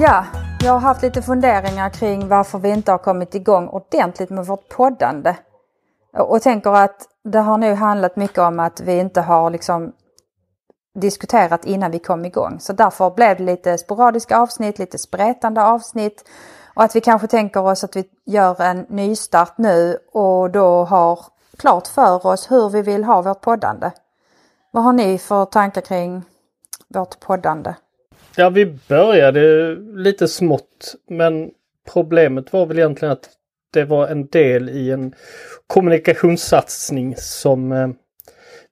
Ja, jag har haft lite funderingar kring varför vi inte har kommit igång ordentligt med vårt poddande. Och tänker att det har nog handlat mycket om att vi inte har liksom diskuterat innan vi kom igång. Så därför blev det lite sporadiska avsnitt, lite sprätande avsnitt. Och att vi kanske tänker oss att vi gör en nystart nu och då har klart för oss hur vi vill ha vårt poddande. Vad har ni för tankar kring vårt poddande? Ja, vi började lite smått, men problemet var väl egentligen att det var en del i en kommunikationssatsning som eh,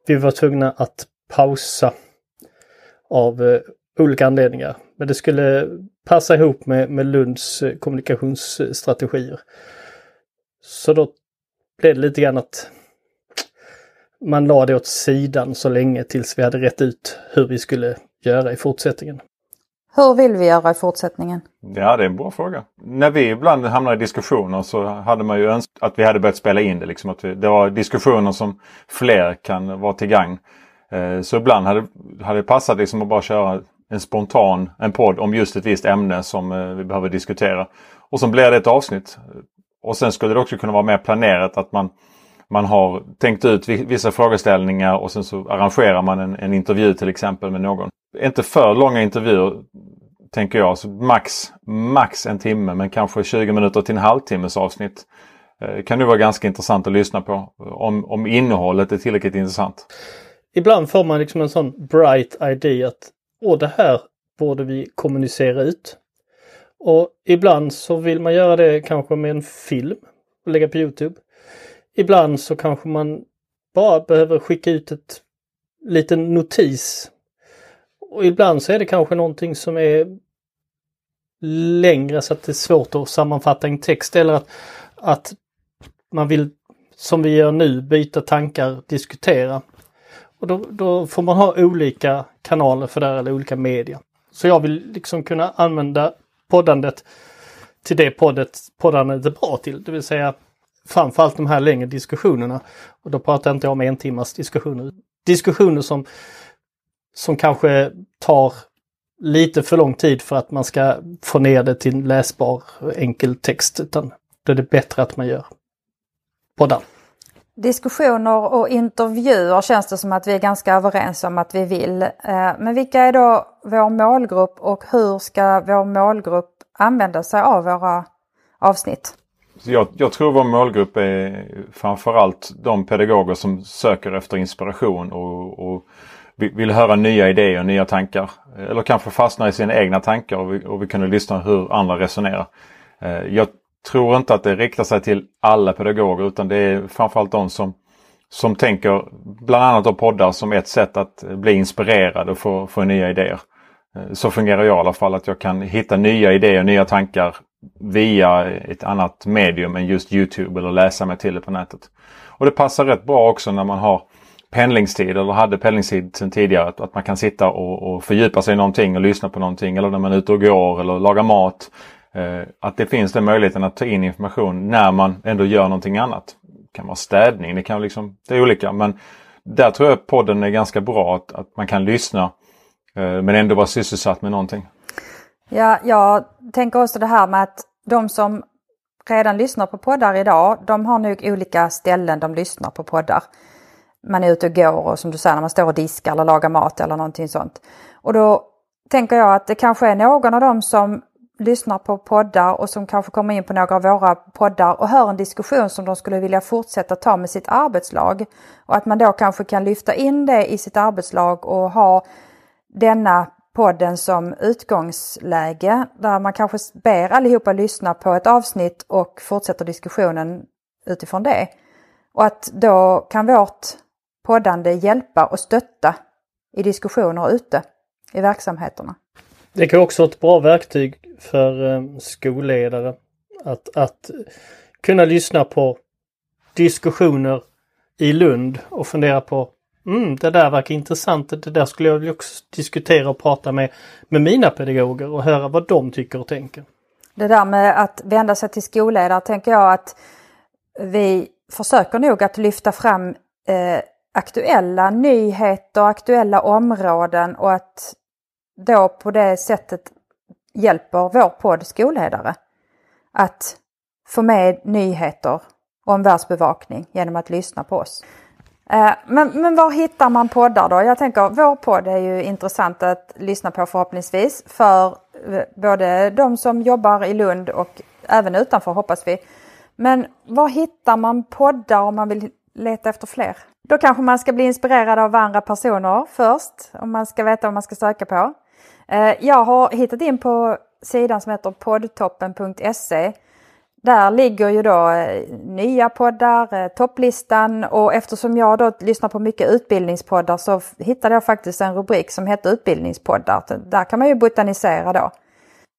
vi var tvungna att pausa av eh, olika anledningar. Men det skulle passa ihop med, med Lunds eh, kommunikationsstrategier. Så då blev det lite grann att man la det åt sidan så länge tills vi hade rätt ut hur vi skulle göra i fortsättningen. Hur vill vi göra i fortsättningen? Ja, det är en bra fråga. När vi ibland hamnar i diskussioner så hade man ju önskat att vi hade börjat spela in det. Liksom att vi, det var diskussioner som fler kan vara till gagn. Eh, så ibland hade, hade det passat liksom att bara köra en spontan en podd om just ett visst ämne som eh, vi behöver diskutera. Och så blir det ett avsnitt. Och sen skulle det också kunna vara mer planerat att man, man har tänkt ut vissa frågeställningar och sen så arrangerar man en, en intervju till exempel med någon. Inte för långa intervjuer tänker jag. Så max, max en timme men kanske 20 minuter till en halvtimmes avsnitt. Eh, kan nu vara ganska intressant att lyssna på. Eh, om, om innehållet är tillräckligt intressant. Ibland får man liksom en sån bright idé att Åh, det här borde vi kommunicera ut. Och ibland så vill man göra det kanske med en film och lägga på Youtube. Ibland så kanske man bara behöver skicka ut ett liten notis. Och ibland så är det kanske någonting som är längre så att det är svårt att sammanfatta en text eller att, att man vill, som vi gör nu, byta tankar, diskutera. Och då, då, får man ha olika kanaler för det eller olika media. Så jag vill liksom kunna använda poddandet till det poddet, poddandet är bra till. Det vill säga framförallt de här längre diskussionerna. Och då pratar jag inte om en timmas diskussioner. Diskussioner som, som kanske tar lite för lång tid för att man ska få ner det till läsbar enkel text. Utan då är det bättre att man gör poddar. Diskussioner och intervjuer känns det som att vi är ganska överens om att vi vill. Eh, men vilka är då vår målgrupp och hur ska vår målgrupp använda sig av våra avsnitt? Jag, jag tror vår målgrupp är framförallt de pedagoger som söker efter inspiration och, och vill höra nya idéer, nya tankar. Eller kanske fastnar i sina egna tankar och vi, och vi kunde lyssna hur andra resonerar. Eh, jag tror inte att det riktar sig till alla pedagoger utan det är framförallt de som, som tänker bland annat av poddar som ett sätt att bli inspirerad och få, få nya idéer. Eh, så fungerar jag i alla fall att jag kan hitta nya idéer, nya tankar via ett annat medium än just Youtube eller läsa mig till det på nätet. Och det passar rätt bra också när man har pendlingstid eller hade pendlingstid sedan tidigare. Att, att man kan sitta och, och fördjupa sig i någonting och lyssna på någonting eller när man är ute och går eller lagar mat. Eh, att det finns den möjligheten att ta in information när man ändå gör någonting annat. Det kan vara städning, det kan liksom, det är olika. Men där tror jag podden är ganska bra att, att man kan lyssna eh, men ändå vara sysselsatt med någonting. Ja, jag tänker också det här med att de som redan lyssnar på poddar idag, de har nog olika ställen de lyssnar på poddar. Man är ute och går och som du säger när man står och diskar eller lagar mat eller någonting sånt. Och då tänker jag att det kanske är någon av dem som lyssnar på poddar och som kanske kommer in på några av våra poddar och hör en diskussion som de skulle vilja fortsätta ta med sitt arbetslag. Och att man då kanske kan lyfta in det i sitt arbetslag och ha denna podden som utgångsläge där man kanske ber allihopa lyssna på ett avsnitt och fortsätter diskussionen utifrån det. Och att då kan vårt poddande hjälpa och stötta i diskussioner ute i verksamheterna. Det kan också vara ett bra verktyg för eh, skolledare att, att kunna lyssna på diskussioner i Lund och fundera på mm, det där verkar intressant. Det där skulle jag vilja också diskutera och prata med, med mina pedagoger och höra vad de tycker och tänker. Det där med att vända sig till skolledare tänker jag att vi försöker nog att lyfta fram eh, aktuella nyheter, aktuella områden och att då på det sättet hjälper vår podd skolledare att få med nyheter och omvärldsbevakning världsbevakning genom att lyssna på oss. Eh, men, men var hittar man poddar då? Jag tänker vår podd är ju intressant att lyssna på förhoppningsvis för eh, både de som jobbar i Lund och även utanför hoppas vi. Men var hittar man poddar om man vill leta efter fler? Då kanske man ska bli inspirerad av andra personer först om man ska veta vad man ska söka på. Eh, jag har hittat in på sidan som heter poddtoppen.se där ligger ju då eh, nya poddar, eh, topplistan och eftersom jag då lyssnar på mycket utbildningspoddar så hittade jag faktiskt en rubrik som heter utbildningspoddar. Där kan man ju botanisera då.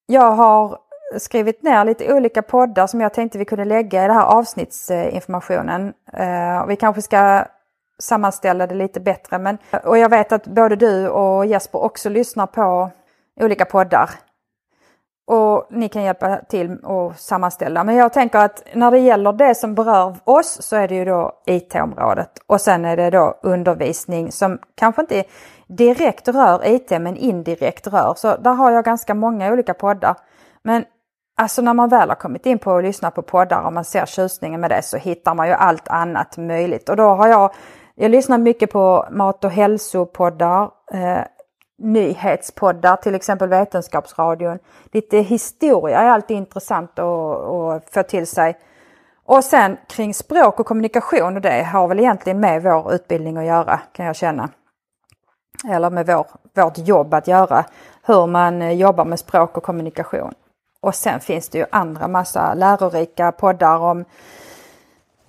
Jag har skrivit ner lite olika poddar som jag tänkte vi kunde lägga i den här avsnittsinformationen. Eh, vi kanske ska sammanställa det lite bättre. Men, och jag vet att både du och Jesper också lyssnar på olika poddar. Och ni kan hjälpa till och sammanställa. Men jag tänker att när det gäller det som berör oss så är det ju då IT-området. Och sen är det då undervisning som kanske inte direkt rör IT men indirekt rör. Så där har jag ganska många olika poddar. Men alltså när man väl har kommit in på att lyssna på poddar och man ser tjusningen med det så hittar man ju allt annat möjligt. Och då har jag, jag lyssnar mycket på mat och hälsopoddar. Eh, nyhetspoddar, till exempel Vetenskapsradion. Lite historia är alltid intressant att, att få till sig. Och sen kring språk och kommunikation och det har väl egentligen med vår utbildning att göra kan jag känna. Eller med vår, vårt jobb att göra. Hur man eh, jobbar med språk och kommunikation. Och sen finns det ju andra massa lärorika poddar om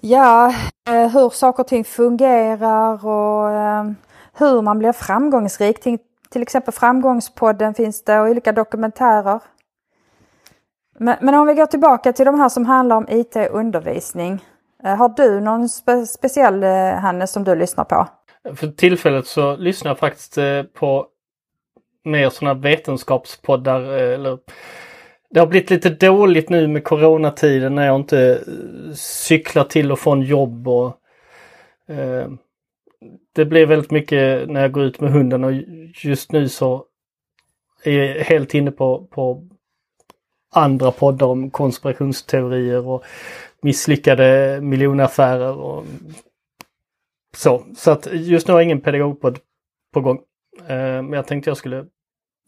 ja, eh, hur saker och ting fungerar och eh, hur man blir framgångsrik. Till exempel Framgångspodden finns det och olika dokumentärer. Men, men om vi går tillbaka till de här som handlar om IT-undervisning. Eh, har du någon spe speciell eh, Hannes som du lyssnar på? För tillfället så lyssnar jag faktiskt eh, på mer sådana vetenskapspoddar eller det har blivit lite dåligt nu med coronatiden när jag inte cyklar till och från jobb och eh, det blir väldigt mycket när jag går ut med hunden och just nu så är jag helt inne på, på andra poddar om konspirationsteorier och misslyckade miljonaffärer och så. Så att just nu har jag ingen pedagogpodd på gång. Eh, men jag tänkte jag skulle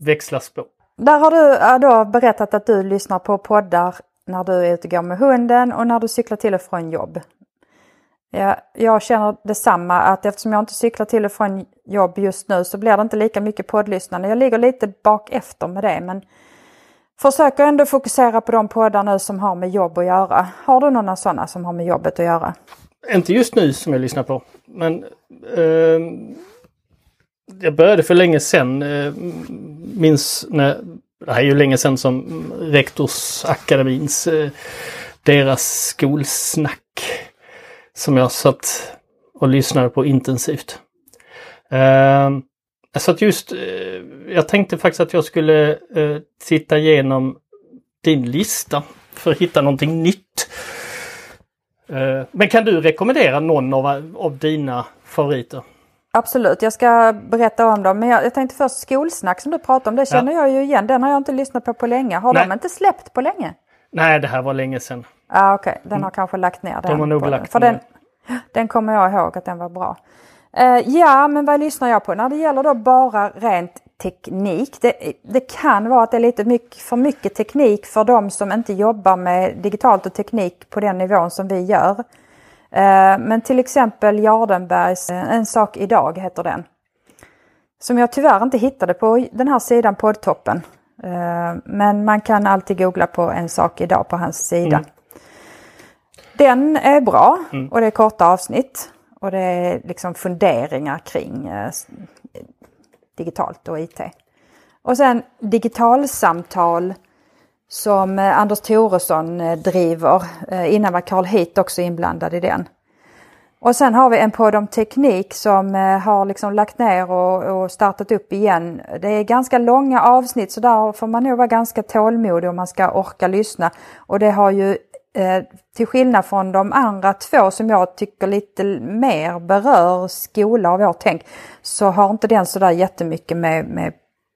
växla spår. Där har du då berättat att du lyssnar på poddar när du är ute och går med hunden och när du cyklar till och från jobb. Ja, jag känner detsamma att eftersom jag inte cyklar till och från jobb just nu så blir det inte lika mycket poddlyssnande. Jag ligger lite bak efter med det men försöker ändå fokusera på de poddar nu som har med jobb att göra. Har du några sådana som har med jobbet att göra? Inte just nu som jag lyssnar på men eh, jag började för länge sedan. Eh, minns när, det här är ju länge sedan som Rektorsakademins, eh, deras skolsnack som jag satt och lyssnade på intensivt. Uh, så att just, uh, jag tänkte faktiskt att jag skulle uh, titta igenom din lista för att hitta någonting nytt. Uh, men kan du rekommendera någon av, av dina favoriter? Absolut, jag ska berätta om dem. Men jag, jag tänkte först skolsnack som du pratade om, det känner ja. jag ju igen. Den har jag inte lyssnat på på länge. Har Nej. de inte släppt på länge? Nej, det här var länge sedan. Ah, Okej, okay. den har mm. kanske lagt ner. Den de har nog lagt ner. Den, den kommer jag ihåg att den var bra. Uh, ja, men vad lyssnar jag på? När det gäller då bara rent teknik. Det, det, kan vara att det är lite mycket, för mycket teknik för de som inte jobbar med digitalt och teknik på den nivån som vi gör. Uh, men till exempel Jardenbergs uh, En sak idag heter den. Som jag tyvärr inte hittade på den här sidan poddtoppen. Men man kan alltid googla på En sak idag på hans sida. Mm. Den är bra mm. och det är korta avsnitt. Och det är liksom funderingar kring eh, digitalt och IT. Och sen digitalsamtal som eh, Anders Thoresson eh, driver. Eh, innan var Carl Heat också inblandad i den. Och sen har vi en podd om teknik som har liksom lagt ner och, och, startat upp igen. Det är ganska långa avsnitt så där får man nog vara ganska tålmodig om man ska orka lyssna. Och det har ju Eh, till skillnad från de andra två som jag tycker lite mer berör skola och vårt tänk så har inte den sådär jättemycket med, med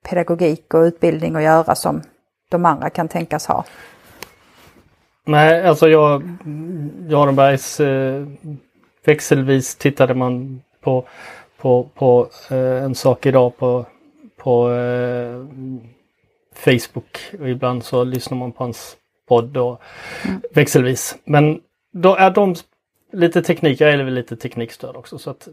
pedagogik och utbildning att göra som de andra kan tänkas ha? Nej, alltså jag, Jardenbergs eh, växelvis tittade man på, på, på eh, en sak idag på, på eh, Facebook och ibland så lyssnar man på hans podd och mm. växelvis. Men då är de lite teknik, jag är lite teknikstöd också så att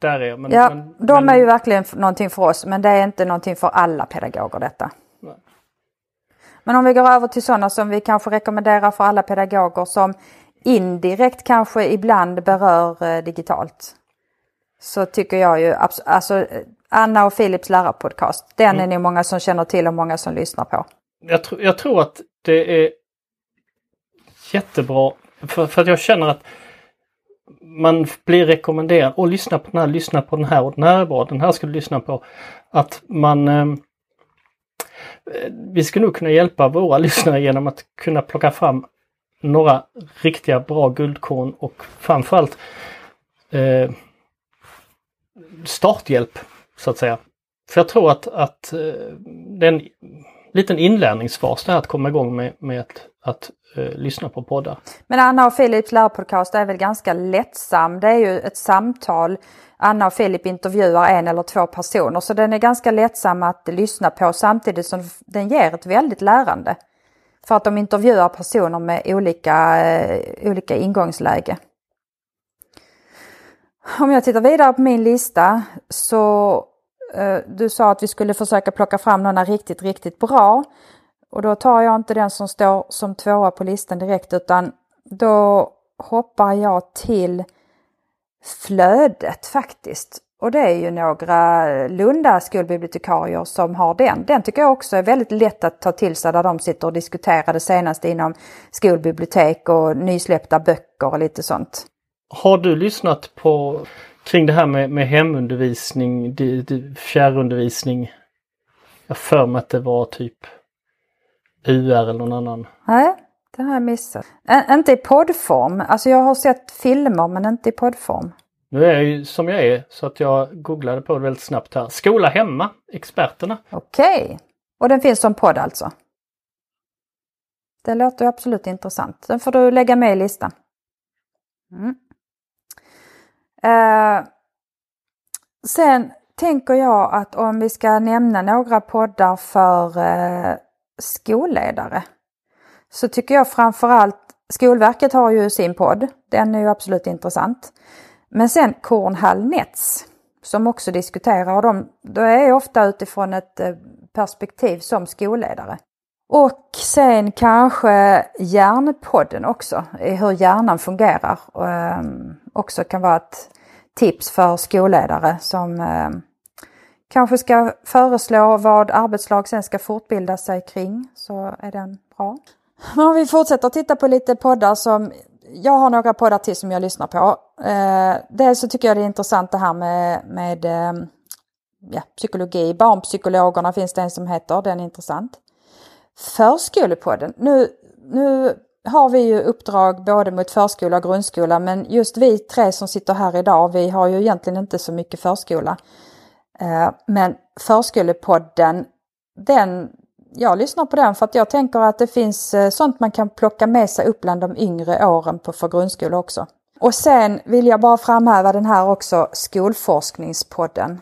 där är men, Ja, men, de men, är ju verkligen någonting för oss men det är inte någonting för alla pedagoger detta. Nej. Men om vi går över till sådana som vi kanske rekommenderar för alla pedagoger som indirekt kanske ibland berör eh, digitalt. Så tycker jag ju, alltså Anna och Philips lärarpodcast, den mm. är nog många som känner till och många som lyssnar på. Jag, tr jag tror att det är jättebra för, för att jag känner att man blir rekommenderad att lyssna på den här, lyssna på den här och den här är bra, den här ska du lyssna på. Att man eh, Vi skulle nog kunna hjälpa våra lyssnare genom att kunna plocka fram några riktiga bra guldkorn och framförallt eh, starthjälp så att säga. För jag tror att, att eh, den liten inlärningsfas det här att komma igång med, med att, att uh, lyssna på poddar. Men Anna och Philips lärpodcast är väl ganska lättsam. Det är ju ett samtal. Anna och Filip intervjuar en eller två personer så den är ganska lättsam att lyssna på samtidigt som den ger ett väldigt lärande. För att de intervjuar personer med olika, uh, olika ingångsläge. Om jag tittar vidare på min lista så Eh, du sa att vi skulle försöka plocka fram några riktigt, riktigt bra. Och då tar jag inte den som står som tvåa på listan direkt utan då hoppar jag till flödet faktiskt. Och det är ju några Lunda skolbibliotekarier som har den. Den tycker jag också är väldigt lätt att ta till sig där de sitter och diskuterar det senaste inom skolbibliotek och nysläppta böcker och lite sånt. Har du lyssnat på kring det här med, med hemundervisning, fjärrundervisning? Jag för mig att det var typ UR eller någon annan? Nej, det har jag missat. Ä inte i poddform. Alltså jag har sett filmer men inte i poddform. Nu är jag ju som jag är så att jag googlade på det väldigt snabbt här. Skola hemma, experterna. Okej. Okay. Och den finns som podd alltså? Det låter absolut intressant. Den får du lägga med i listan. Mm. Eh, sen tänker jag att om vi ska nämna några poddar för eh, skolledare så tycker jag framförallt Skolverket har ju sin podd. Den är ju absolut intressant. Men sen Kornhall Nets som också diskuterar och de, de är ofta utifrån ett eh, perspektiv som skolledare. Och sen kanske Hjärnpodden också, hur hjärnan fungerar. Och, um, också kan vara ett tips för skolledare som eh, kanske ska föreslå vad arbetslag sen ska fortbilda sig kring så är den bra. Men om vi fortsätter titta på lite poddar som jag har några poddar till som jag lyssnar på. Eh, dels så tycker jag det är intressant det här med, med eh, ja, psykologi. Barnpsykologerna finns det en som heter, den är intressant. Förskolepodden. Nu, nu har vi ju uppdrag både mot förskola och grundskola men just vi tre som sitter här idag, vi har ju egentligen inte så mycket förskola. Eh, men Förskolepodden, den, jag lyssnar på den för att jag tänker att det finns eh, sånt man kan plocka med sig upp bland de yngre åren på för grundskola också. Och sen vill jag bara framhäva den här också Skolforskningspodden.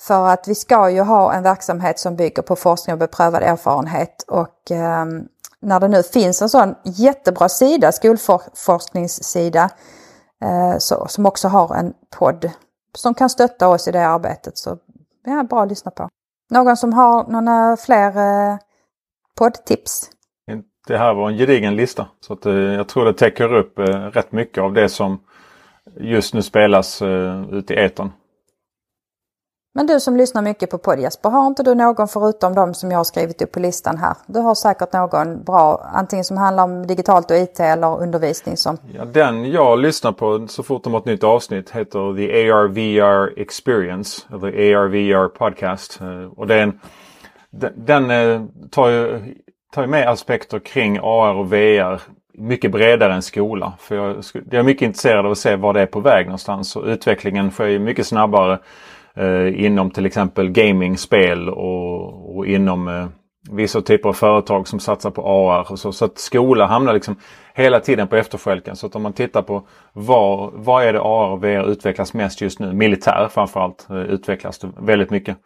För att vi ska ju ha en verksamhet som bygger på forskning och beprövad erfarenhet och ehm, när det nu finns en sån jättebra sida, skolforskningssida, eh, så, som också har en podd som kan stötta oss i det arbetet. Så det är bra att lyssna på. Någon som har några eh, fler eh, poddtips? Det här var en gedigen lista. Så att, eh, jag tror det täcker upp eh, rätt mycket av det som just nu spelas eh, ute i etern. Men du som lyssnar mycket på podd Jesper, har inte du någon förutom de som jag har skrivit upp på listan här? Du har säkert någon bra, antingen som handlar om digitalt och IT eller undervisning som... Ja, den jag lyssnar på så fort de har ett nytt avsnitt heter The ARVR Experience, eller ARVR Podcast. Eh, och den, den eh, tar ju, tar ju med aspekter kring AR och VR mycket bredare än skola. För jag, jag är mycket intresserad av att se var det är på väg någonstans och utvecklingen sker ju mycket snabbare Eh, inom till exempel gaming, spel och, och inom eh, vissa typer av företag som satsar på AR. Och så, så att skola hamnar liksom hela tiden på efterskälken. Så att om man tittar på var, var är det AR och VR utvecklas mest just nu? Militär framförallt eh, utvecklas det väldigt mycket.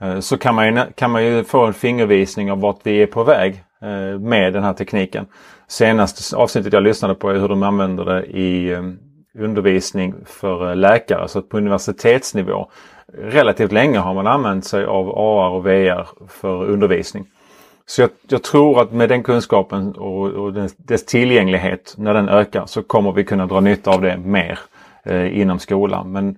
Eh, så kan man, ju, kan man ju få en fingervisning av vart vi är på väg eh, med den här tekniken. Senaste avsnittet jag lyssnade på är hur de använder det i eh, undervisning för läkare, så på universitetsnivå. Relativt länge har man använt sig av AR och VR för undervisning. Så jag, jag, tror att med den kunskapen och, och dess, dess tillgänglighet, när den ökar, så kommer vi kunna dra nytta av det mer eh, inom skolan. Men,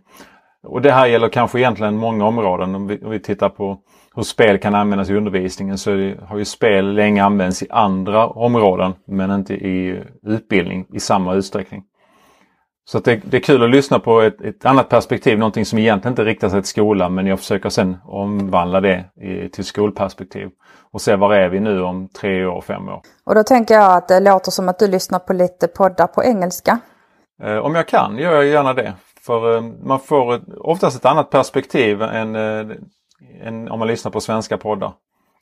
och det här gäller kanske egentligen många områden. Om vi, om vi tittar på hur spel kan användas i undervisningen så det, har ju spel länge använts i andra områden men inte i utbildning i samma utsträckning. Så det, det, är kul att lyssna på ett, ett, annat perspektiv, någonting som egentligen inte riktar sig till skolan men jag försöker sen omvandla det i, till skolperspektiv. Och se var är vi nu om tre år, fem år. Och då tänker jag att det låter som att du lyssnar på lite poddar på engelska. Eh, om jag kan gör jag gärna det. För eh, man får ett, oftast ett annat perspektiv än, eh, än om man lyssnar på svenska poddar.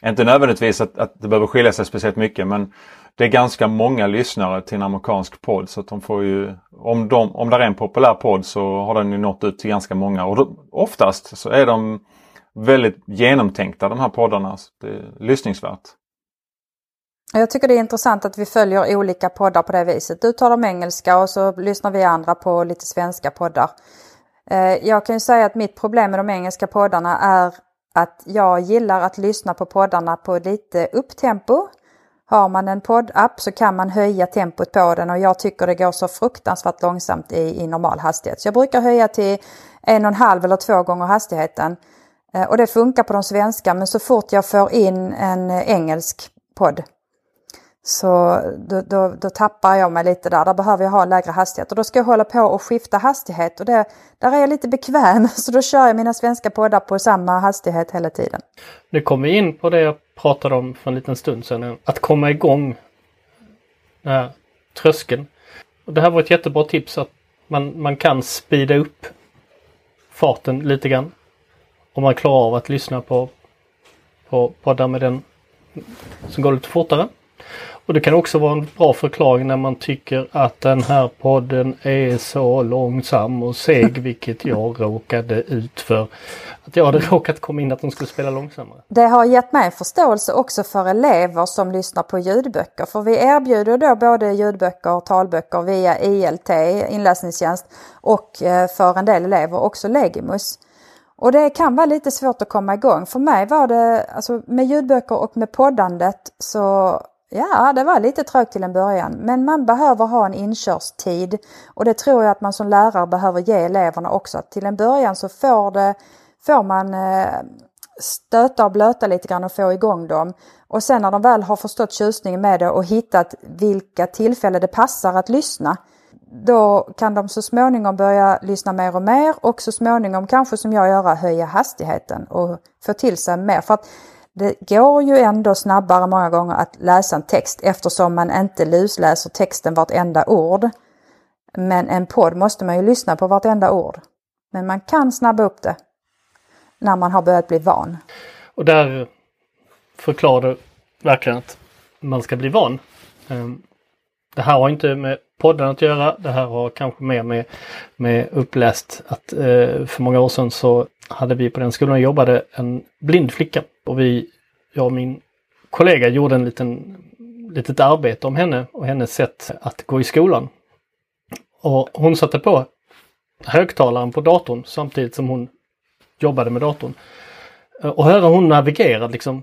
Inte nödvändigtvis att, att det behöver skilja sig speciellt mycket men det är ganska många lyssnare till en amerikansk podd så att de får ju om, de, om det är en populär podd så har den ju nått ut till ganska många och då, oftast så är de väldigt genomtänkta de här poddarna. Så det är lyssningsvärt. Jag tycker det är intressant att vi följer olika poddar på det viset. Du tar de engelska och så lyssnar vi andra på lite svenska poddar. Eh, jag kan ju säga att mitt problem med de engelska poddarna är att jag gillar att lyssna på poddarna på lite upptempo. Har man en poddapp så kan man höja tempot på den och jag tycker det går så fruktansvärt långsamt i, i normal hastighet. Så jag brukar höja till en och en halv eller två gånger hastigheten. Eh, och det funkar på de svenska men så fort jag får in en engelsk podd så då, då, då, tappar jag mig lite där. Där behöver jag ha lägre hastighet och då ska jag hålla på och skifta hastighet och det, där är jag lite bekväm så då kör jag mina svenska poddar på samma hastighet hela tiden. Nu kommer vi in på det jag pratade om för en liten stund sedan. Att komma igång den här tröskeln. Och det här var ett jättebra tips att man, man kan speeda upp farten lite grann. Om man klarar av att lyssna på, på poddar med den som går lite fortare. Och det kan också vara en bra förklaring när man tycker att den här podden är så långsam och seg, vilket jag råkade ut för. Att jag hade råkat komma in att de skulle spela långsammare. Det har gett mig förståelse också för elever som lyssnar på ljudböcker. För vi erbjuder då både ljudböcker och talböcker via ILT, inläsningstjänst, och eh, för en del elever också Legimus. Och det kan vara lite svårt att komma igång. För mig var det, alltså med ljudböcker och med poddandet så Ja, det var lite trögt till en början, men man behöver ha en inkörstid och det tror jag att man som lärare behöver ge eleverna också. Till en början så får, det, får man eh, stöta och blöta lite grann och få igång dem. Och sen när de väl har förstått tjusningen med det och hittat vilka tillfällen det passar att lyssna, då kan de så småningom börja lyssna mer och mer och så småningom kanske som jag gör höja hastigheten och få till sig mer. För att det går ju ändå snabbare många gånger att läsa en text eftersom man inte lusläser texten vartenda ord. Men en podd måste man ju lyssna på vartenda ord. Men man kan snabba upp det när man har börjat bli van. Och där förklarar du verkligen att man ska bli van. Ehm, det här har inte med podden att göra. Det här har kanske mer med, med uppläst att eh, för många år sedan så hade vi på den skolan jag jobbade en blind flicka och vi, jag och min kollega gjorde en liten, litet arbete om henne och hennes sätt att gå i skolan. Och hon satte på högtalaren på datorn samtidigt som hon jobbade med datorn. Eh, och höra hon navigerade liksom.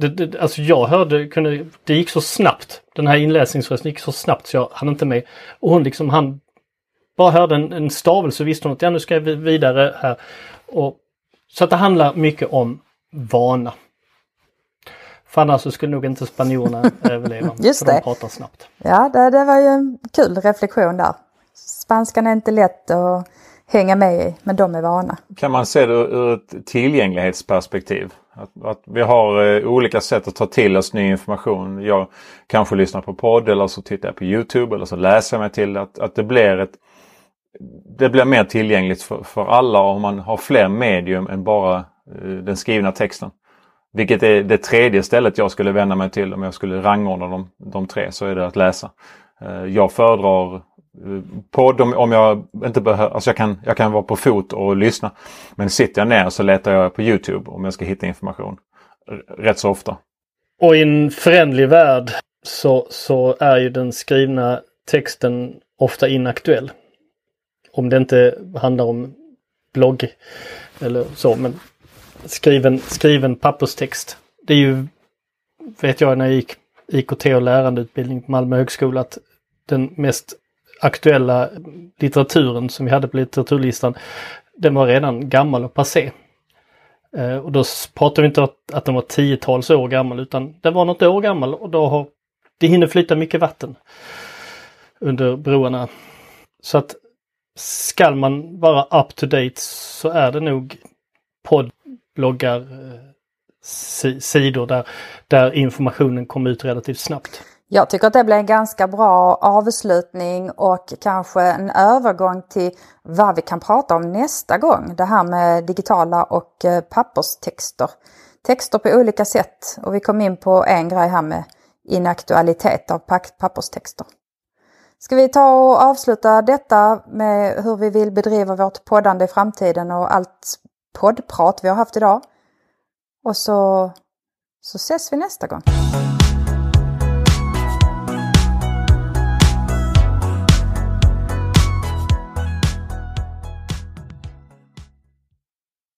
Det, det, alltså jag hörde, kunde, det gick så snabbt. Den här inläsningsrösten gick så snabbt så jag hann inte med. Och hon liksom han bara hörde en, en stavelse och visste hon att ja, nu ska jag vidare här. Och, så att det handlar mycket om vana. För annars så skulle nog inte spanjorerna överleva. Just för det. de pratar snabbt. Ja, det, det var ju en kul reflektion där. Spanskan är inte lätt att hänga med i, men de är vana. Kan man se det ur ett tillgänglighetsperspektiv? Att, att vi har eh, olika sätt att ta till oss ny information. Jag kanske lyssnar på podd eller så tittar jag på Youtube eller så läser jag mig till att, att det blir ett det blir mer tillgängligt för, för alla om man har fler medium än bara eh, den skrivna texten. Vilket är det tredje stället jag skulle vända mig till om jag skulle rangordna de, de tre så är det att läsa. Eh, jag föredrar podd om, om jag inte behöver, alltså jag kan, jag kan vara på fot och lyssna. Men sitter jag ner så letar jag på Youtube om jag ska hitta information. Rätt så ofta. Och i en förändlig värld så, så är ju den skrivna texten ofta inaktuell. Om det inte handlar om blogg eller så, men skriven, skriven papperstext. Det är ju, vet jag när jag gick IKT och lärandeutbildning på Malmö högskola, att den mest aktuella litteraturen som vi hade på litteraturlistan, den var redan gammal och passé. Eh, och då pratar vi inte om att, den var tiotals år gammal utan den var något år gammal och då har det hinner flyta mycket vatten under broarna. Så att skall man vara up to date så är det nog poddbloggar, eh, bloggar, sidor där, där informationen kommer ut relativt snabbt. Jag tycker att det blir en ganska bra avslutning och kanske en övergång till vad vi kan prata om nästa gång. Det här med digitala och eh, papperstexter. Texter på olika sätt och vi kom in på en grej här med inaktualitet av papperstexter. Ska vi ta och avsluta detta med hur vi vill bedriva vårt poddande i framtiden och allt poddprat vi har haft idag. Och så, så ses vi nästa gång.